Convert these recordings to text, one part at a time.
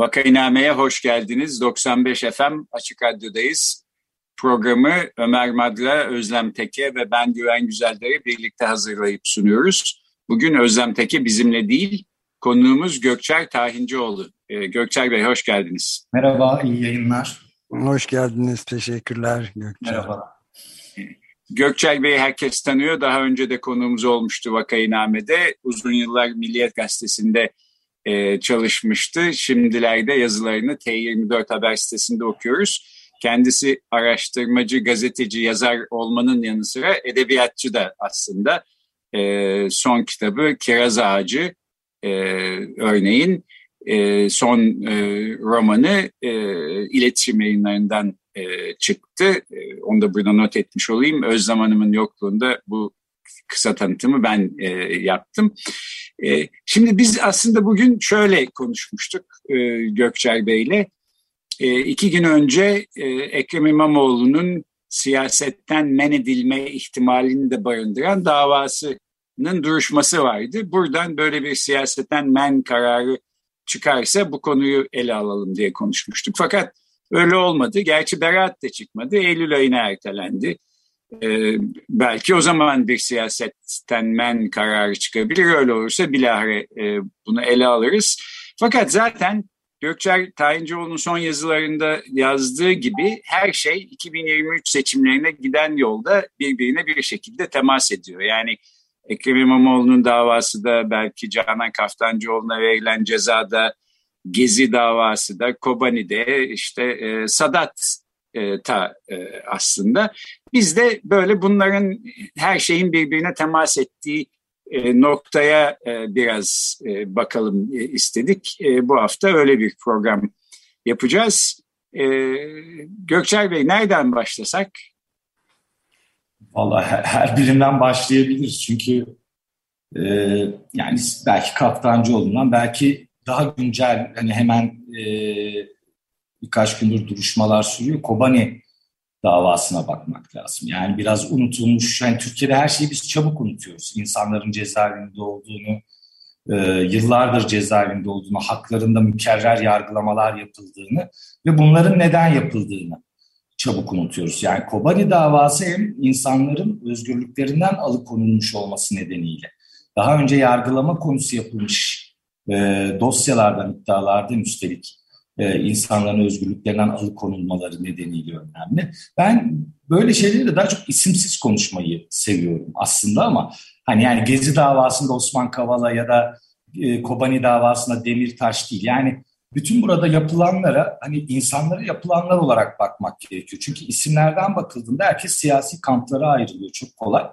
Vakainame'ye hoş geldiniz. 95 FM Açık Radyo'dayız. Programı Ömer Madra, Özlem Teke ve ben Güven Güzeldere birlikte hazırlayıp sunuyoruz. Bugün Özlem Teke bizimle değil, konuğumuz Gökçer Tahincioğlu. Ee, Gökçer Bey hoş geldiniz. Merhaba, iyi yayınlar. Hoş geldiniz, teşekkürler Gökçer. Merhaba. Gökçer Bey herkes tanıyor. Daha önce de konuğumuz olmuştu Vakainame'de. Uzun yıllar Milliyet Gazetesi'nde e, çalışmıştı. Şimdilerde yazılarını T24 Haber sitesinde okuyoruz. Kendisi araştırmacı, gazeteci, yazar olmanın yanı sıra edebiyatçı da aslında. E, son kitabı Kiraz Ağacı e, örneğin e, son e, romanı e, iletişim yayınlarından e, çıktı. E, onu da burada not etmiş olayım. Özlem Hanım'ın yokluğunda bu kısa tanıtımı ben e, yaptım. E, şimdi biz aslında bugün şöyle konuşmuştuk e, Gökçer Bey'le. E, iki gün önce e, Ekrem İmamoğlu'nun siyasetten men edilme ihtimalini de barındıran davasının duruşması vardı. Buradan böyle bir siyasetten men kararı çıkarsa bu konuyu ele alalım diye konuşmuştuk. Fakat öyle olmadı. Gerçi beraat de çıkmadı. Eylül ayına ertelendi. Ee, belki o zaman bir siyasetten men kararı çıkabilir. Öyle olursa bilahare e, bunu ele alırız. Fakat zaten Gökçer Tayincioğlu'nun son yazılarında yazdığı gibi her şey 2023 seçimlerine giden yolda birbirine bir şekilde temas ediyor. Yani Ekrem İmamoğlu'nun davası da belki Canan Kaftancıoğlu'na verilen cezada, Gezi davası da, Kobani'de işte e, Sadat e, ta e, aslında. Biz de böyle bunların her şeyin birbirine temas ettiği e, noktaya e, biraz e, bakalım e, istedik. E, bu hafta öyle bir program yapacağız. E, Gökçer Bey nereden başlasak? Vallahi her, her birinden başlayabiliriz çünkü e, yani belki Kaptancıoğlu'ndan belki daha güncel hani hemen e, birkaç gündür duruşmalar sürüyor. Kobani davasına bakmak lazım. Yani biraz unutulmuş. Yani Türkiye'de her şeyi biz çabuk unutuyoruz. İnsanların cezaevinde olduğunu, e, yıllardır cezaevinde olduğunu, haklarında mükerrer yargılamalar yapıldığını ve bunların neden yapıldığını çabuk unutuyoruz. Yani Kobani davası hem insanların özgürlüklerinden alıkonulmuş olması nedeniyle daha önce yargılama konusu yapılmış e, dosyalardan, iddialardan üstelik e, insanların özgürlüklerinden alıkonulmaları nedeniyle önemli. Ben böyle şeyleri de daha çok isimsiz konuşmayı seviyorum aslında ama hani yani Gezi davasında Osman Kavala ya da e, Kobani davasında Demirtaş değil. Yani bütün burada yapılanlara hani insanlara yapılanlar olarak bakmak gerekiyor. Çünkü isimlerden bakıldığında herkes siyasi kamplara ayrılıyor çok kolay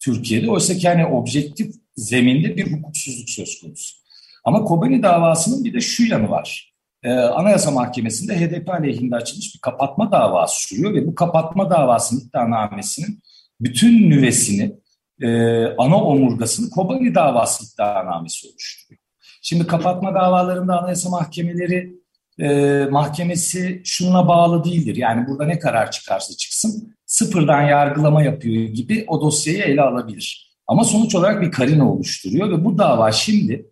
Türkiye'de. Oysa ki hani objektif zeminde bir hukuksuzluk söz konusu. Ama Kobani davasının bir de şu yanı var e, Anayasa Mahkemesi'nde HDP aleyhinde açılmış bir kapatma davası sürüyor ve bu kapatma davasının iddianamesinin bütün nüvesini, e, ana omurgasını Kobani davası iddianamesi oluşturuyor. Şimdi kapatma davalarında Anayasa Mahkemeleri e, mahkemesi şununla bağlı değildir. Yani burada ne karar çıkarsa çıksın sıfırdan yargılama yapıyor gibi o dosyayı ele alabilir. Ama sonuç olarak bir karina oluşturuyor ve bu dava şimdi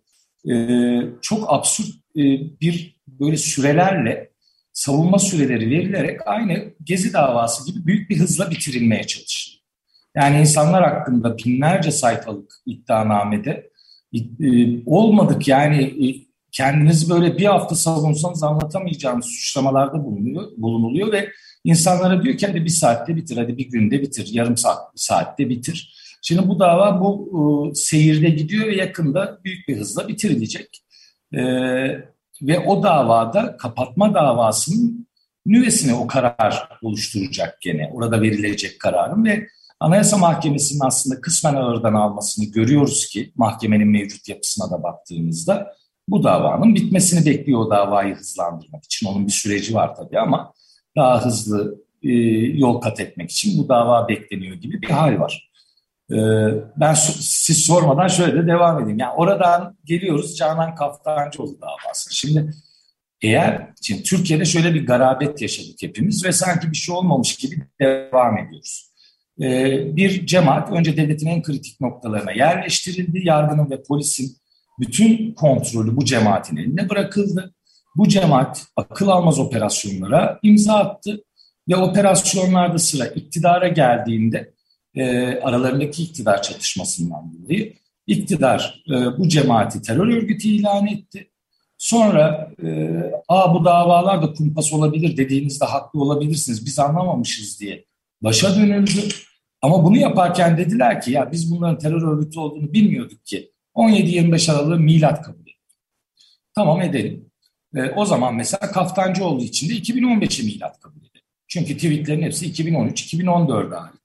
e, çok absürt e, bir böyle sürelerle savunma süreleri verilerek aynı Gezi davası gibi büyük bir hızla bitirilmeye çalışılıyor. Yani insanlar hakkında binlerce sayfalık iddianamede e, olmadık yani e, kendinizi böyle bir hafta savunsanız anlatamayacağınız suçlamalarda bulunuyor, bulunuluyor ve insanlara diyor ki bir saatte bitir, hadi bir günde bitir, yarım saat, bir saatte bitir. Şimdi bu dava bu e, seyirde gidiyor ve yakında büyük bir hızla bitirilecek. E, ve o davada kapatma davasının nüvesine o karar oluşturacak gene. Orada verilecek kararın ve Anayasa Mahkemesi'nin aslında kısmen ağırdan almasını görüyoruz ki mahkemenin mevcut yapısına da baktığımızda bu davanın bitmesini bekliyor o davayı hızlandırmak için. Onun bir süreci var tabii ama daha hızlı e, yol kat etmek için bu dava bekleniyor gibi bir hal var. E, ben siz sormadan şöyle de devam edeyim. Yani oradan geliyoruz Canan Kaftancıoğlu davası. Şimdi eğer şimdi Türkiye'de şöyle bir garabet yaşadık hepimiz ve sanki bir şey olmamış gibi devam ediyoruz. Ee, bir cemaat önce devletin en kritik noktalarına yerleştirildi. Yargının ve polisin bütün kontrolü bu cemaatin eline bırakıldı. Bu cemaat akıl almaz operasyonlara imza attı ve operasyonlarda sıra iktidara geldiğinde e, aralarındaki iktidar çatışmasından dolayı iktidar e, bu cemaati terör örgütü ilan etti. Sonra e, Aa, bu davalar da kumpas olabilir dediğinizde haklı olabilirsiniz biz anlamamışız diye başa dönüldü. Ama bunu yaparken dediler ki ya biz bunların terör örgütü olduğunu bilmiyorduk ki 17-25 Aralık'ı milat kabul ettik. Tamam edelim. E, o zaman mesela Kaftancıoğlu için de 2015'i milat kabul edelim. Çünkü tweetlerin hepsi 2013-2014'e ait.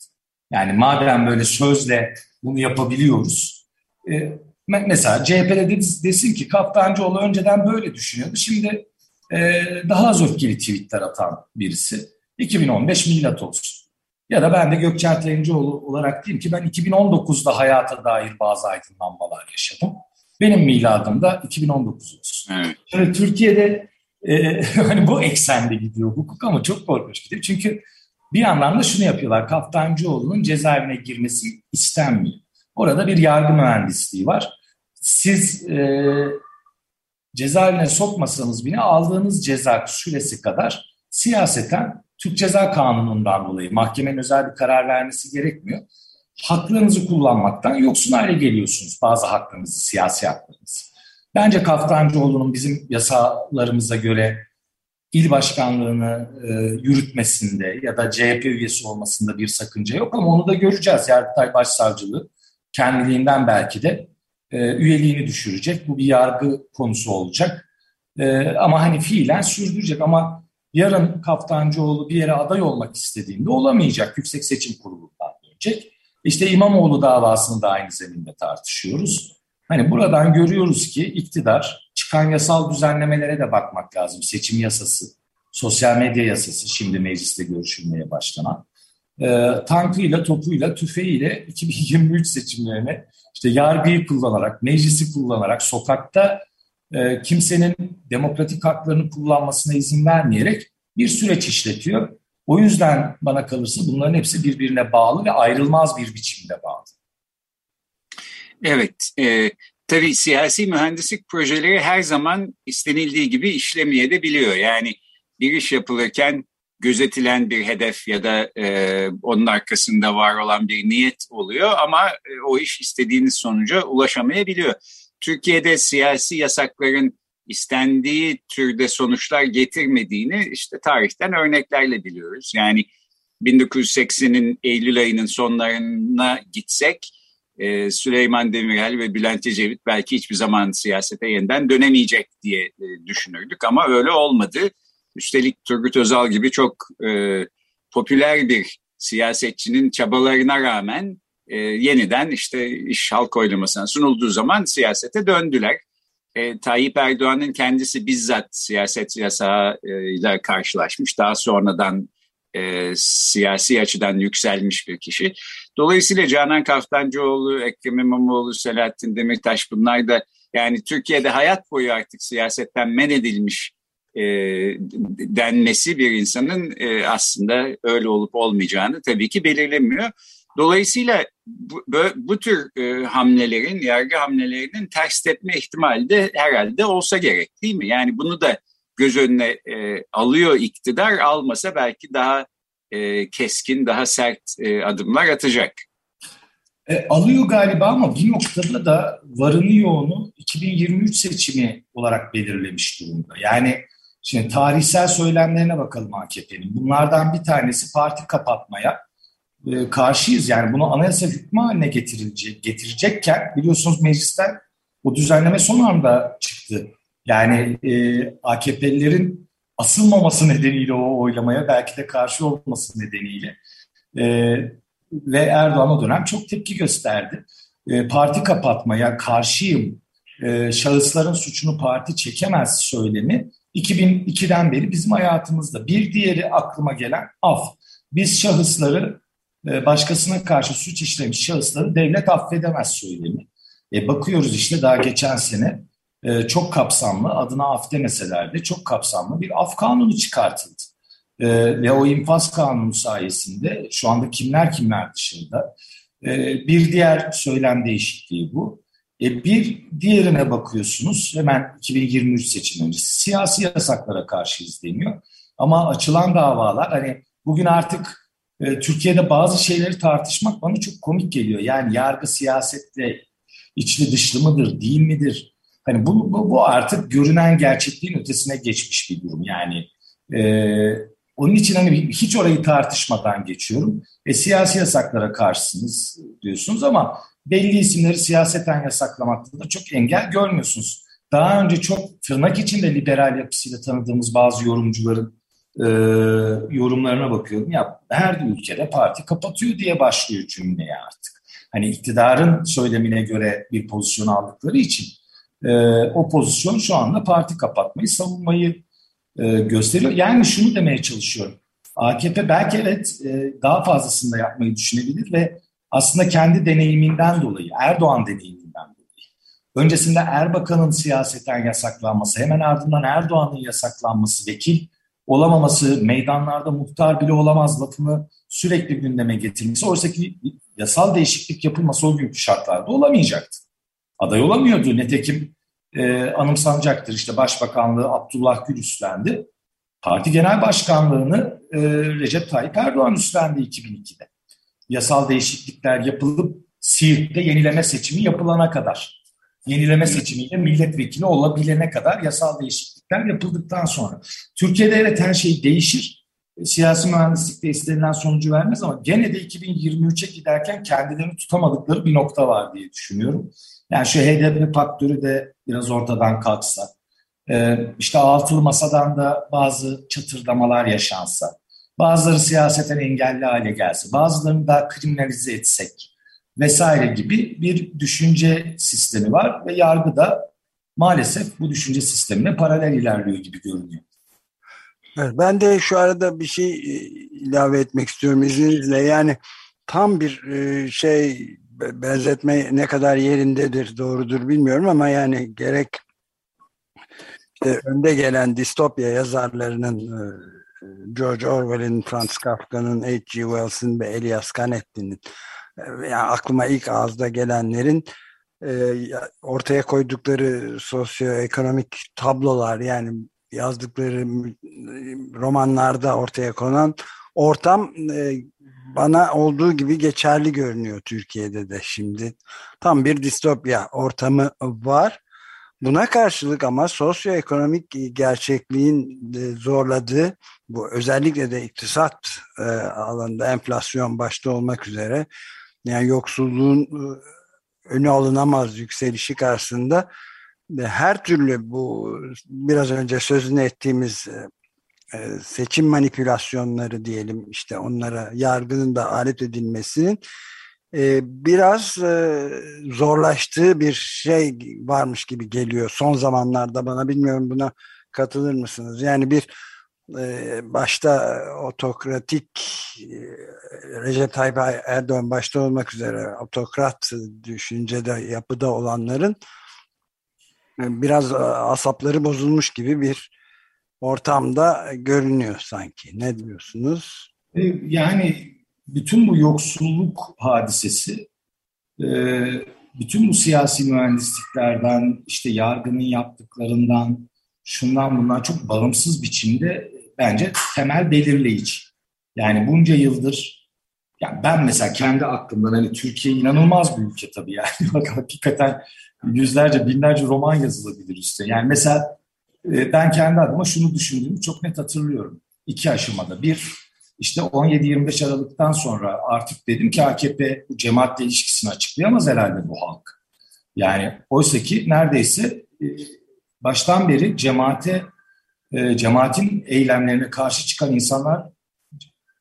Yani madem böyle sözle bunu yapabiliyoruz. E, mesela CHP'de desin ki Kaftancıoğlu önceden böyle düşünüyordu. Şimdi e, daha az öfkeli tweetler atan birisi. 2015 milat olsun. Ya da ben de Gökçer Teyimcioğlu olarak diyeyim ki ben 2019'da hayata dair bazı aydınlanmalar yaşadım. Benim miladım da 2019 olsun. Evet. Şimdi Türkiye'de e, hani bu eksende gidiyor hukuk ama çok korkunç gidiyor. Çünkü bir yandan da şunu yapıyorlar. Kaftancıoğlu'nun cezaevine girmesi istenmiyor. Orada bir yargı mühendisliği var. Siz e, cezaevine sokmasanız bile aldığınız ceza süresi kadar siyaseten Türk Ceza Kanunu'ndan dolayı mahkemenin özel bir karar vermesi gerekmiyor. Haklarınızı kullanmaktan yoksun hale geliyorsunuz bazı haklarınızı, siyasi haklarınızı. Bence Kaftancıoğlu'nun bizim yasalarımıza göre il başkanlığını e, yürütmesinde ya da CHP üyesi olmasında bir sakınca yok ama onu da göreceğiz. Yargıtay Başsavcılığı kendiliğinden belki de e, üyeliğini düşürecek. Bu bir yargı konusu olacak. E, ama hani fiilen sürdürecek ama yarın Kaftancıoğlu bir yere aday olmak istediğinde olamayacak. Yüksek Seçim Kurulu'ndan dönecek. İşte İmamoğlu davasını da aynı zeminde tartışıyoruz. Hani buradan görüyoruz ki iktidar çıkan yasal düzenlemelere de bakmak lazım. Seçim yasası, sosyal medya yasası şimdi mecliste görüşülmeye başlanan. E, tankıyla, topuyla, tüfeğiyle 2023 seçimlerine işte yargıyı kullanarak, meclisi kullanarak, sokakta e, kimsenin demokratik haklarını kullanmasına izin vermeyerek bir süreç işletiyor. O yüzden bana kalırsa bunların hepsi birbirine bağlı ve ayrılmaz bir biçimde bağlı. Evet, e, tabii siyasi mühendislik projeleri her zaman istenildiği gibi işlemeye de biliyor. Yani bir iş yapılırken gözetilen bir hedef ya da e, onun arkasında var olan bir niyet oluyor ama e, o iş istediğiniz sonuca ulaşamayabiliyor. Türkiye'de siyasi yasakların istendiği türde sonuçlar getirmediğini işte tarihten örneklerle biliyoruz. Yani 1980'in Eylül ayının sonlarına gitsek e, Süleyman Demirel ve Bülent Ecevit belki hiçbir zaman siyasete yeniden dönemeyecek diye e, düşünürdük ama öyle olmadı. Üstelik Turgut Özal gibi çok e, popüler bir siyasetçinin çabalarına rağmen e, yeniden işte iş halk oylamasına sunulduğu zaman siyasete döndüler. E, Tayyip Erdoğan'ın kendisi bizzat siyaset yasağıyla karşılaşmış. Daha sonradan e, siyasi açıdan yükselmiş bir kişi. Dolayısıyla Canan Kaftancıoğlu, Ekrem İmamoğlu, Selahattin Demirtaş bunlar da yani Türkiye'de hayat boyu artık siyasetten men edilmiş e, denmesi bir insanın e, aslında öyle olup olmayacağını tabii ki belirlemiyor. Dolayısıyla bu, bu tür e, hamlelerin, yargı hamlelerinin ters tepme ihtimali de herhalde olsa gerek değil mi? Yani bunu da göz önüne e, alıyor iktidar, almasa belki daha e, keskin, daha sert e, adımlar atacak. E, alıyor galiba ama bir noktada da varını yoğunu 2023 seçimi olarak belirlemiş durumda. Yani şimdi tarihsel söylemlerine bakalım AKP'nin. Bunlardan bir tanesi parti kapatmaya, e, karşıyız. Yani bunu anayasa hükmü haline getirilecek, getirecekken biliyorsunuz meclisten o düzenleme son anda çıktı. Yani e, AKP'lilerin asılmaması nedeniyle o oylamaya belki de karşı olması nedeniyle e, ve Erdoğan o dönem çok tepki gösterdi. E, parti kapatmaya karşıyım, e, şahısların suçunu parti çekemez söylemi 2002'den beri bizim hayatımızda. Bir diğeri aklıma gelen af. Biz şahısları e, başkasına karşı suç işlemiş şahısları devlet affedemez söylemi. E, bakıyoruz işte daha geçen sene e, çok kapsamlı adına af demeseler de çok kapsamlı bir af kanunu çıkartıldı. E, ve o infaz kanunu sayesinde şu anda kimler kimler dışında e, bir diğer söylem değişikliği bu. E, bir diğerine bakıyorsunuz hemen 2023 seçim öncesi siyasi yasaklara karşı izleniyor. Ama açılan davalar hani bugün artık e, Türkiye'de bazı şeyleri tartışmak bana çok komik geliyor. Yani yargı siyasetle içli dışlı mıdır, değil midir? Hani bu, bu, bu artık görünen gerçekliğin ötesine geçmiş bir durum. Yani e, onun için hani hiç orayı tartışmadan geçiyorum. E, siyasi yasaklara karşısınız diyorsunuz ama belli isimleri siyaseten yasaklamakta da çok engel görmüyorsunuz. Daha önce çok tırnak içinde liberal yapısıyla tanıdığımız bazı yorumcuların e, yorumlarına bakıyorum. Ya her ülkede parti kapatıyor diye başlıyor cümleye artık. Hani iktidarın söylemine göre bir pozisyon aldıkları için e, o pozisyon şu anda parti kapatmayı, savunmayı e, gösteriyor. Yani şunu demeye çalışıyorum. AKP belki evet e, daha fazlasını da yapmayı düşünebilir ve aslında kendi deneyiminden dolayı, Erdoğan deneyiminden dolayı, öncesinde Erbakan'ın siyaseten yasaklanması, hemen ardından Erdoğan'ın yasaklanması, vekil olamaması, meydanlarda muhtar bile olamaz lafını sürekli gündeme getirmesi, oysa ki yasal değişiklik yapılması o günkü şartlarda olamayacaktı. Aday olamıyordu. Netekim e, anımsanacaktır. İşte Başbakanlığı Abdullah Gül üstlendi. Parti Genel Başkanlığı'nı e, Recep Tayyip Erdoğan üstlendi 2002'de. Yasal değişiklikler yapılıp Siirt'te yenileme seçimi yapılana kadar. Yenileme seçimiyle milletvekili olabilene kadar yasal değişiklikler yapıldıktan sonra. Türkiye'de evet her şey değişir. Siyasi mühendislikte istenilen sonucu vermez ama gene de 2023'e giderken kendilerini tutamadıkları bir nokta var diye düşünüyorum. Yani şu HDP faktörü de biraz ortadan kalksa, e, işte altılı masadan da bazı çatırdamalar yaşansa, bazıları siyaseten engelli hale gelse, bazılarını daha kriminalize etsek vesaire gibi bir düşünce sistemi var ve yargı da maalesef bu düşünce sistemine paralel ilerliyor gibi görünüyor. Evet, ben de şu arada bir şey e, ilave etmek istiyorum izninizle. Yani tam bir e, şey benzetme ne kadar yerindedir, doğrudur bilmiyorum ama yani gerek işte önde gelen distopya yazarlarının e, George Orwell'in, Franz Kafka'nın, H.G. Wells'in ve Elias Canetti'nin yani aklıma ilk ağızda gelenlerin ortaya koydukları sosyoekonomik tablolar yani yazdıkları romanlarda ortaya konan ortam bana olduğu gibi geçerli görünüyor Türkiye'de de şimdi. Tam bir distopya ortamı var. Buna karşılık ama sosyoekonomik gerçekliğin zorladığı bu özellikle de iktisat e, alanında enflasyon başta olmak üzere yani yoksulluğun e, önü alınamaz yükselişi karşısında her türlü bu biraz önce sözünü ettiğimiz e, e, seçim manipülasyonları diyelim işte onlara yargının da alet edilmesinin e, biraz zorlaştığı bir şey varmış gibi geliyor son zamanlarda bana bilmiyorum buna katılır mısınız? Yani bir başta otokratik Recep Tayyip Erdoğan başta olmak üzere otokrat düşüncede yapıda olanların biraz asapları bozulmuş gibi bir ortamda görünüyor sanki. Ne diyorsunuz? E, yani bütün bu yoksulluk hadisesi e, bütün bu siyasi mühendisliklerden işte yargının yaptıklarından şundan bundan çok bağımsız biçimde bence temel belirleyici. Yani bunca yıldır yani ben mesela kendi aklımdan hani Türkiye inanılmaz bir ülke tabii yani. Bak hakikaten yüzlerce binlerce roman yazılabilir üstte. Yani mesela ee, ben kendi adıma şunu düşündüğümü çok net hatırlıyorum. İki aşamada. Bir, işte 17-25 Aralık'tan sonra artık dedim ki AKP bu cemaatle ilişkisini açıklayamaz herhalde bu halk. Yani oysa ki neredeyse e, baştan beri cemaate, e, cemaatin eylemlerine karşı çıkan insanlar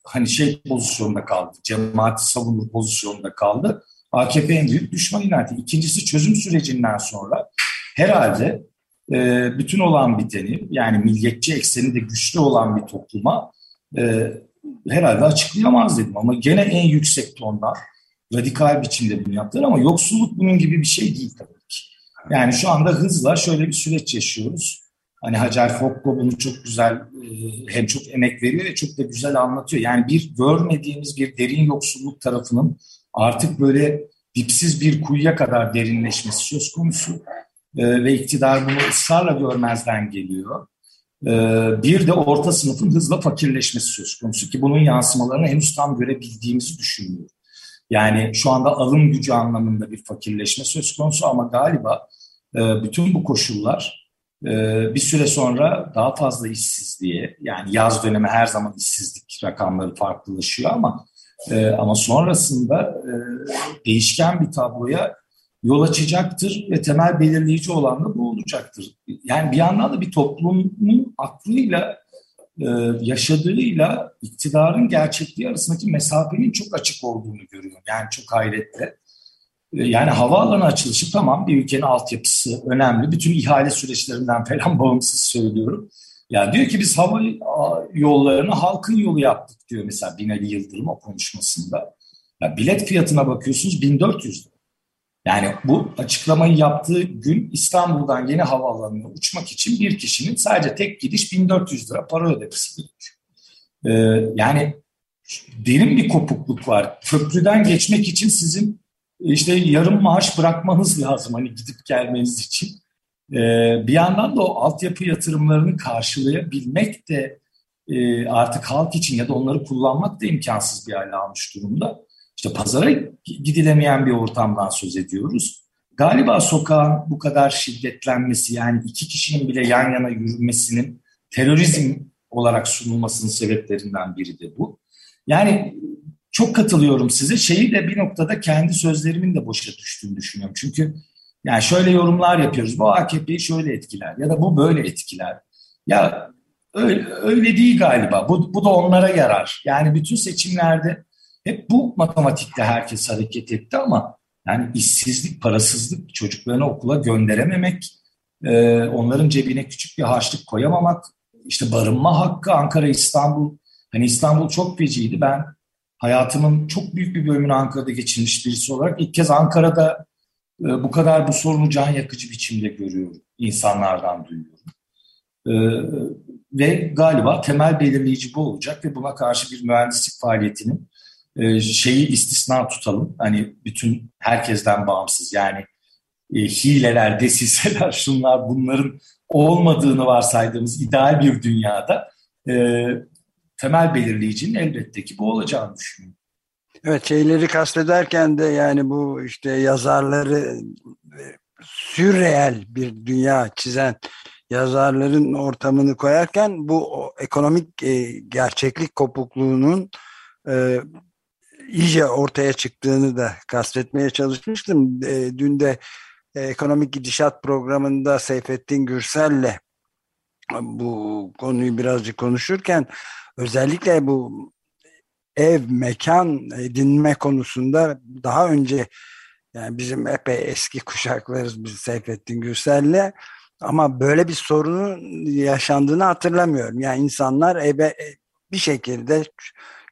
hani şey pozisyonda kaldı, cemaati savunur pozisyonda kaldı. AKP en büyük düşman ilan İkincisi çözüm sürecinden sonra herhalde e, bütün olan biteni yani milliyetçi ekseni de güçlü olan bir topluma e, herhalde açıklayamaz dedim. Ama gene en yüksek tonda radikal biçimde bunu yaptılar ama yoksulluk bunun gibi bir şey değil tabii ki. Yani şu anda hızla şöyle bir süreç yaşıyoruz. Hani Hacer Fokko bunu çok güzel hem çok emek veriyor ve çok da güzel anlatıyor. Yani bir görmediğimiz bir derin yoksulluk tarafının artık böyle dipsiz bir kuyuya kadar derinleşmesi söz konusu. E, ve iktidar bunu ısrarla görmezden geliyor. E, bir de orta sınıfın hızla fakirleşmesi söz konusu ki bunun yansımalarını henüz tam görebildiğimizi düşünüyorum. Yani şu anda alım gücü anlamında bir fakirleşme söz konusu ama galiba bütün bu koşullar bir süre sonra daha fazla işsizliğe yani yaz dönemi her zaman işsizlik rakamları farklılaşıyor ama ama sonrasında değişken bir tabloya yol açacaktır ve temel belirleyici olan da bu olacaktır. Yani bir yandan da bir toplumun aklıyla e, yaşadığıyla iktidarın gerçekliği arasındaki mesafenin çok açık olduğunu görüyorum. Yani çok hayretle. Yani havaalanı açılışı tamam bir ülkenin altyapısı önemli. Bütün ihale süreçlerinden falan bağımsız söylüyorum. Ya diyor ki biz hava yollarını halkın yolu yaptık diyor mesela Binali Yıldırım o konuşmasında. Ya bilet fiyatına bakıyorsunuz 1400 lira. Yani bu açıklamayı yaptığı gün İstanbul'dan yeni havaalanına uçmak için bir kişinin sadece tek gidiş 1400 lira para ödemesi gerekiyor. Ee, yani derin bir kopukluk var. Köprüden geçmek için sizin işte yarım maaş bırakmanız lazım hani gidip gelmeniz için. Ee, bir yandan da o altyapı yatırımlarını karşılayabilmek de e, artık halk için ya da onları kullanmak da imkansız bir hale almış durumda. İşte pazara gidilemeyen bir ortamdan söz ediyoruz. Galiba sokağın bu kadar şiddetlenmesi yani iki kişinin bile yan yana yürümesinin terörizm olarak sunulmasının sebeplerinden biri de bu. Yani çok katılıyorum size. Şeyi de bir noktada kendi sözlerimin de boşa düştüğünü düşünüyorum. Çünkü yani şöyle yorumlar yapıyoruz. Bu AKP'yi şöyle etkiler ya da bu böyle etkiler. Ya öyle, öyle değil galiba. Bu, bu da onlara yarar. Yani bütün seçimlerde hep bu matematikte herkes hareket etti ama yani işsizlik, parasızlık, çocuklarını okula gönderememek, e, onların cebine küçük bir harçlık koyamamak, işte barınma hakkı Ankara, İstanbul. Hani İstanbul çok feciydi. Ben hayatımın çok büyük bir bölümünü Ankara'da geçirmiş birisi olarak ilk kez Ankara'da e, bu kadar bu sorunu can yakıcı biçimde görüyorum. insanlardan duyuyorum. E, ve galiba temel belirleyici bu olacak ve buna karşı bir mühendislik faaliyetinin e, şeyi istisna tutalım. Hani bütün herkesten bağımsız yani e, hileler, desiseler, şunlar bunların olmadığını varsaydığımız ideal bir dünyada e, temel belirleyicinin elbette ki bu olacağını düşünüyorum. Evet şeyleri kastederken de yani bu işte yazarları e, sürreel bir dünya çizen yazarların ortamını koyarken bu ekonomik e, gerçeklik kopukluğunun e, iyice ortaya çıktığını da kastetmeye çalışmıştım. E, dün de e, ekonomik gidişat programında Seyfettin Gürsel'le bu konuyu birazcık konuşurken özellikle bu ev, mekan edinme konusunda daha önce yani bizim epey eski kuşaklarız biz Seyfettin Gürsel'le ama böyle bir sorunun yaşandığını hatırlamıyorum. Yani insanlar eve bir şekilde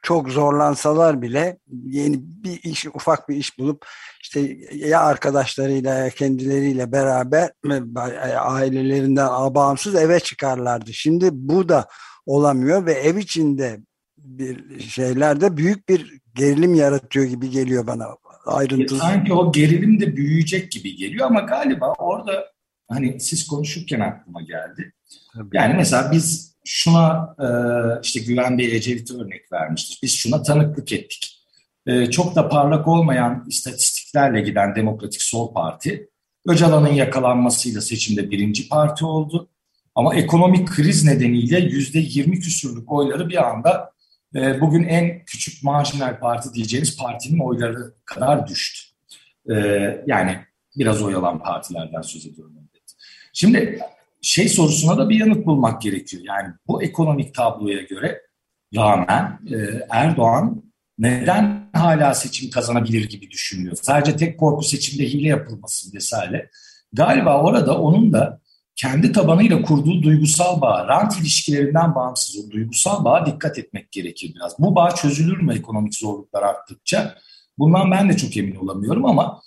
çok zorlansalar bile yeni bir iş, ufak bir iş bulup işte ya arkadaşlarıyla ya kendileriyle beraber ailelerinden bağımsız eve çıkarlardı. Şimdi bu da olamıyor ve ev içinde bir şeylerde büyük bir gerilim yaratıyor gibi geliyor bana ayrıntılı. Sanki o gerilim de büyüyecek gibi geliyor ama galiba orada hani siz konuşurken aklıma geldi. Tabii. Yani mesela biz şuna e, işte Güven Bey Ecevit'e örnek vermiştir. Biz şuna tanıklık ettik. E, çok da parlak olmayan istatistiklerle giden Demokratik Sol Parti Öcalan'ın yakalanmasıyla seçimde birinci parti oldu. Ama ekonomik kriz nedeniyle yüzde yirmi küsürlük oyları bir anda e, bugün en küçük marjinal parti diyeceğimiz partinin oyları kadar düştü. E, yani biraz oy alan partilerden söz ediyorum. Şimdi şey sorusuna da bir yanıt bulmak gerekiyor. Yani bu ekonomik tabloya göre rağmen e, Erdoğan neden hala seçim kazanabilir gibi düşünüyor. Sadece tek korku seçimde hile yapılmasın vesaire. Galiba orada onun da kendi tabanıyla kurduğu duygusal bağ, rant ilişkilerinden bağımsız o duygusal bağa dikkat etmek gerekir biraz. Bu bağ çözülür mü ekonomik zorluklar arttıkça? Bundan ben de çok emin olamıyorum ama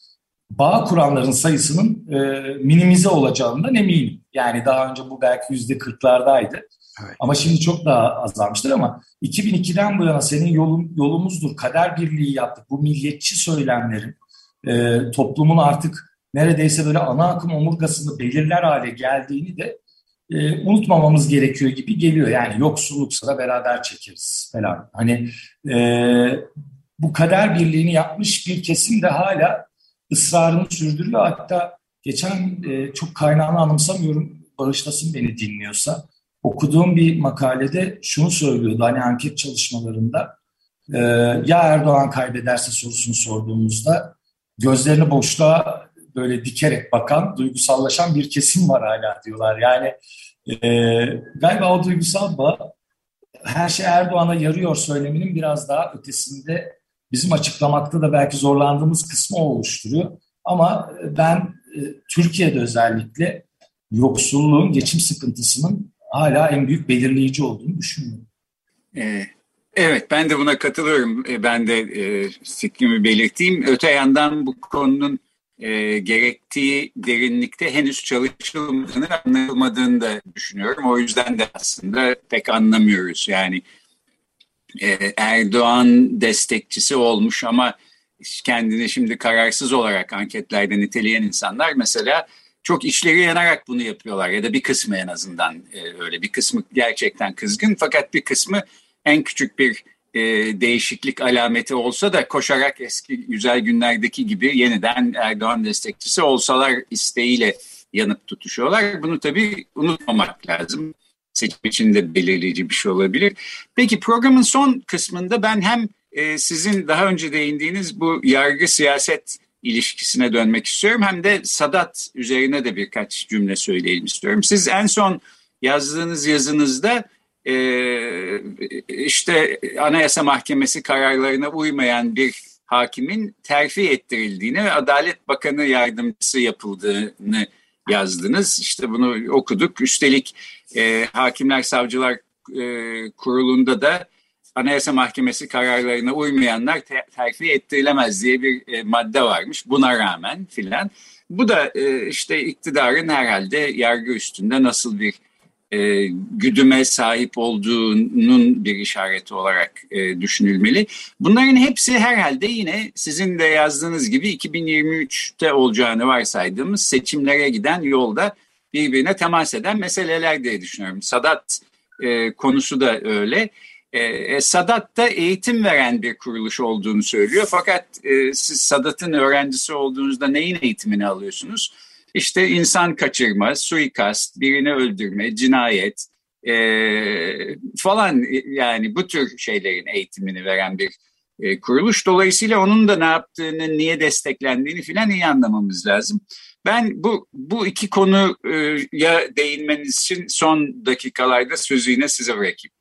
bağ kuranların sayısının e, minimize olacağından eminim. Yani daha önce bu belki yüzde kırklardaydı. Evet. Ama şimdi çok daha azalmıştır ama 2002'den bu yana senin yolun, yolumuzdur, kader birliği yaptık. Bu milliyetçi söylemlerin e, toplumun artık neredeyse böyle ana akım omurgasını belirler hale geldiğini de e, unutmamamız gerekiyor gibi geliyor. Yani yoksulluksa da beraber çekeriz falan. Hani e, bu kader birliğini yapmış bir kesim de hala ısrarını sürdürüyor. Hatta geçen e, çok kaynağını anımsamıyorum, bağışlasın beni dinliyorsa. Okuduğum bir makalede şunu söylüyordu hani anket çalışmalarında e, ya Erdoğan kaybederse sorusunu sorduğumuzda gözlerini boşluğa böyle dikerek bakan, duygusallaşan bir kesim var hala diyorlar. Yani e, galiba o duygusal bağ her şey Erdoğan'a yarıyor söyleminin biraz daha ötesinde bizim açıklamakta da belki zorlandığımız kısmı oluşturuyor. Ama ben e, Türkiye'de özellikle yoksulluğun, geçim sıkıntısının hala en büyük belirleyici olduğunu düşünüyorum. Ee, evet ben de buna katılıyorum. Ee, ben de e, fikrimi belirteyim. Öte yandan bu konunun e, gerektiği derinlikte henüz çalışılmadığını anlayılmadığını da düşünüyorum. O yüzden de aslında pek anlamıyoruz. Yani e, Erdoğan destekçisi olmuş ama kendini şimdi kararsız olarak anketlerde niteleyen insanlar mesela çok işleri yanarak bunu yapıyorlar ya da bir kısmı en azından e, öyle bir kısmı gerçekten kızgın fakat bir kısmı en küçük bir e, değişiklik alameti olsa da koşarak eski güzel günlerdeki gibi yeniden Erdoğan destekçisi olsalar isteğiyle yanıp tutuşuyorlar. Bunu tabii unutmamak lazım. Seçim için de belirleyici bir şey olabilir. Peki programın son kısmında ben hem e, sizin daha önce değindiğiniz bu yargı siyaset ilişkisine dönmek istiyorum. Hem de Sadat üzerine de birkaç cümle söyleyelim istiyorum. Siz en son yazdığınız yazınızda işte Anayasa Mahkemesi kararlarına uymayan bir hakimin terfi ettirildiğini ve Adalet Bakanı yardımcısı yapıldığını yazdınız. İşte bunu okuduk. Üstelik e, Hakimler Savcılar e, Kurulu'nda da Anayasa Mahkemesi kararlarına uymayanlar ter terfi ettirilemez diye bir e, madde varmış. Buna rağmen filan. Bu da e, işte iktidarın herhalde yargı üstünde nasıl bir e, güdüme sahip olduğunun bir işareti olarak e, düşünülmeli. Bunların hepsi herhalde yine sizin de yazdığınız gibi 2023'te olacağını varsaydığımız seçimlere giden yolda birbirine temas eden meseleler diye düşünüyorum. Sadat e, konusu da öyle. E, e, Sadat da eğitim veren bir kuruluş olduğunu söylüyor. Fakat e, siz Sadat'ın öğrencisi olduğunuzda neyin eğitimini alıyorsunuz? İşte insan kaçırma, suikast, birini öldürme, cinayet e, falan yani bu tür şeylerin eğitimini veren bir e, kuruluş. Dolayısıyla onun da ne yaptığını, niye desteklendiğini filan iyi anlamamız lazım. Ben bu bu iki konuya değinmeniz için son dakikalarda sözü yine size bırakayım.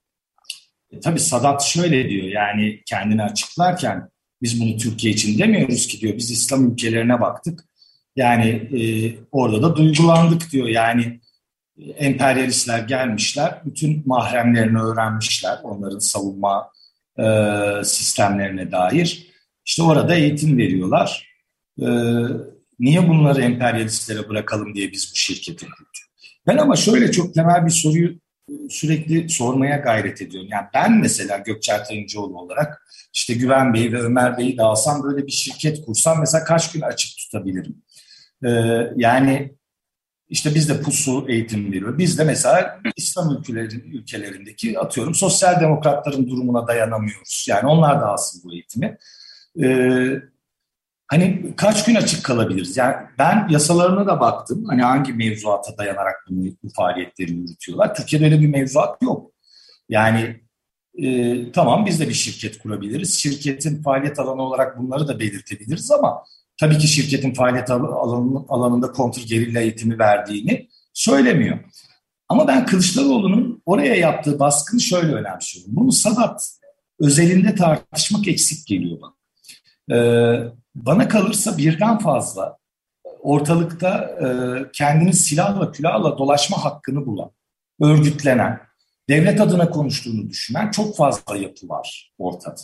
E, tabii Sadat şöyle diyor yani kendini açıklarken biz bunu Türkiye için demiyoruz ki diyor. Biz İslam ülkelerine baktık. Yani e, orada da duygulandık diyor. Yani e, emperyalistler gelmişler, bütün mahremlerini öğrenmişler, onların savunma e, sistemlerine dair. İşte orada eğitim veriyorlar. E, niye bunları emperyalistlere bırakalım diye biz bu şirketi kurduk. Ben ama şöyle çok temel bir soruyu e, sürekli sormaya gayret ediyorum. Yani ben mesela Gökçer Tayıncıoğlu olarak işte Güven Bey ve Ömer Bey'i de alsam böyle bir şirket kursam mesela kaç gün açık tutabilirim? Ee, yani işte biz de pusu eğitim veriyor. Biz de mesela İslam ülkelerin, ülkelerindeki atıyorum sosyal demokratların durumuna dayanamıyoruz. Yani onlar da alsın bu eğitimi. Ee, hani kaç gün açık kalabiliriz? Yani ben yasalarına da baktım. Hani hangi mevzuata dayanarak bunu, bu faaliyetleri yürütüyorlar. Türkiye'de öyle bir mevzuat yok. Yani e, tamam biz de bir şirket kurabiliriz. Şirketin faaliyet alanı olarak bunları da belirtebiliriz ama tabii ki şirketin faaliyet alanında kontrgerilla eğitimi verdiğini söylemiyor. Ama ben Kılıçdaroğlu'nun oraya yaptığı baskını şöyle önemsiyorum. Bunu Sadat özelinde tartışmak eksik geliyor bana. Ee, bana kalırsa birden fazla ortalıkta e, kendini silahla külahla dolaşma hakkını bulan, örgütlenen, devlet adına konuştuğunu düşünen çok fazla yapı var ortada.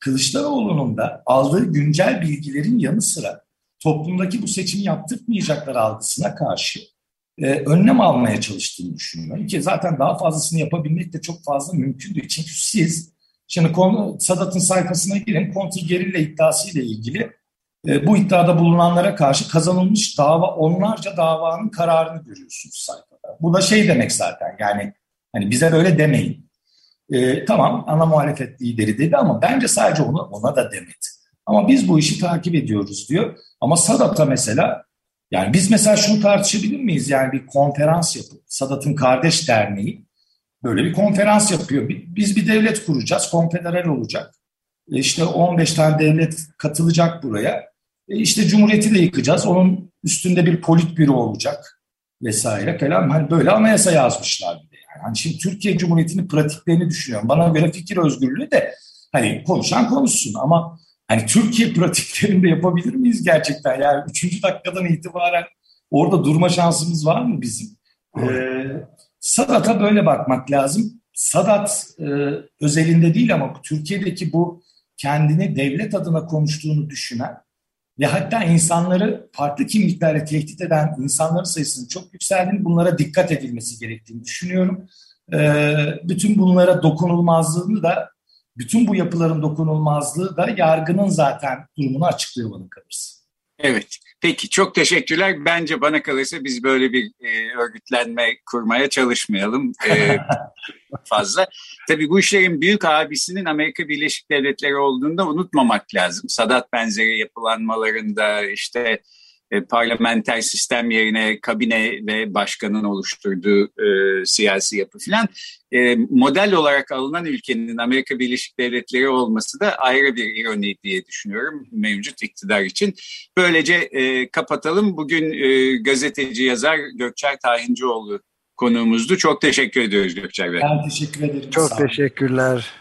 Kılıçdaroğlu'nun da aldığı güncel bilgilerin yanı sıra toplumdaki bu seçimi yaptırmayacaklar algısına karşı e, önlem almaya çalıştığını düşünüyorum. Ki zaten daha fazlasını yapabilmek de çok fazla mümkündü. Çünkü siz şimdi konu, Sadat'ın sayfasına girin kontrgerilla iddiası ile ilgili e, bu iddiada bulunanlara karşı kazanılmış dava onlarca davanın kararını görüyorsunuz sayfada. Bu da şey demek zaten yani hani bize böyle demeyin. E, tamam ana muhalefet lideri dedi ama bence sadece ona, ona da demedi. Ama biz bu işi takip ediyoruz diyor. Ama Sadat'a mesela yani biz mesela şunu tartışabilir miyiz? Yani bir konferans yapıp Sadat'ın Kardeş Derneği böyle bir konferans yapıyor. Biz bir devlet kuracağız, konfederal olacak. E, işte 15 tane devlet katılacak buraya. E, işte Cumhuriyeti de yıkacağız. Onun üstünde bir politbüro olacak vesaire falan. Hani böyle anayasa yazmışlar. Yani şimdi Türkiye Cumhuriyeti'nin pratiklerini düşünüyorum. Bana göre fikir özgürlüğü de hani konuşan konuşsun ama hani Türkiye pratiklerini de yapabilir miyiz gerçekten? Yani üçüncü dakikadan itibaren orada durma şansımız var mı bizim? Ee, Sadat'a böyle bakmak lazım. Sadat e, özelinde değil ama Türkiye'deki bu kendini devlet adına konuştuğunu düşünen ve hatta insanları farklı kimliklerle tehdit eden insanların sayısının çok yükseldiğini, bunlara dikkat edilmesi gerektiğini düşünüyorum. Ee, bütün bunlara dokunulmazlığını da, bütün bu yapıların dokunulmazlığı da yargının zaten durumunu açıklıyor bana kalırsa. Evet. Peki çok teşekkürler. Bence bana kalırsa biz böyle bir e, örgütlenme kurmaya çalışmayalım e, fazla. Tabii bu işlerin büyük abisinin Amerika Birleşik Devletleri olduğunu da unutmamak lazım. Sadat benzeri yapılanmalarında işte e, parlamenter sistem yerine kabine ve başkanın oluşturduğu e, siyasi yapı filan e, model olarak alınan ülkenin Amerika Birleşik Devletleri olması da ayrı bir ironi diye düşünüyorum mevcut iktidar için. Böylece e, kapatalım. Bugün e, gazeteci yazar Gökçer Tahincioğlu konuğumuzdu. Çok teşekkür ediyoruz Gökçer Bey. Ben teşekkür ederim. Çok teşekkürler.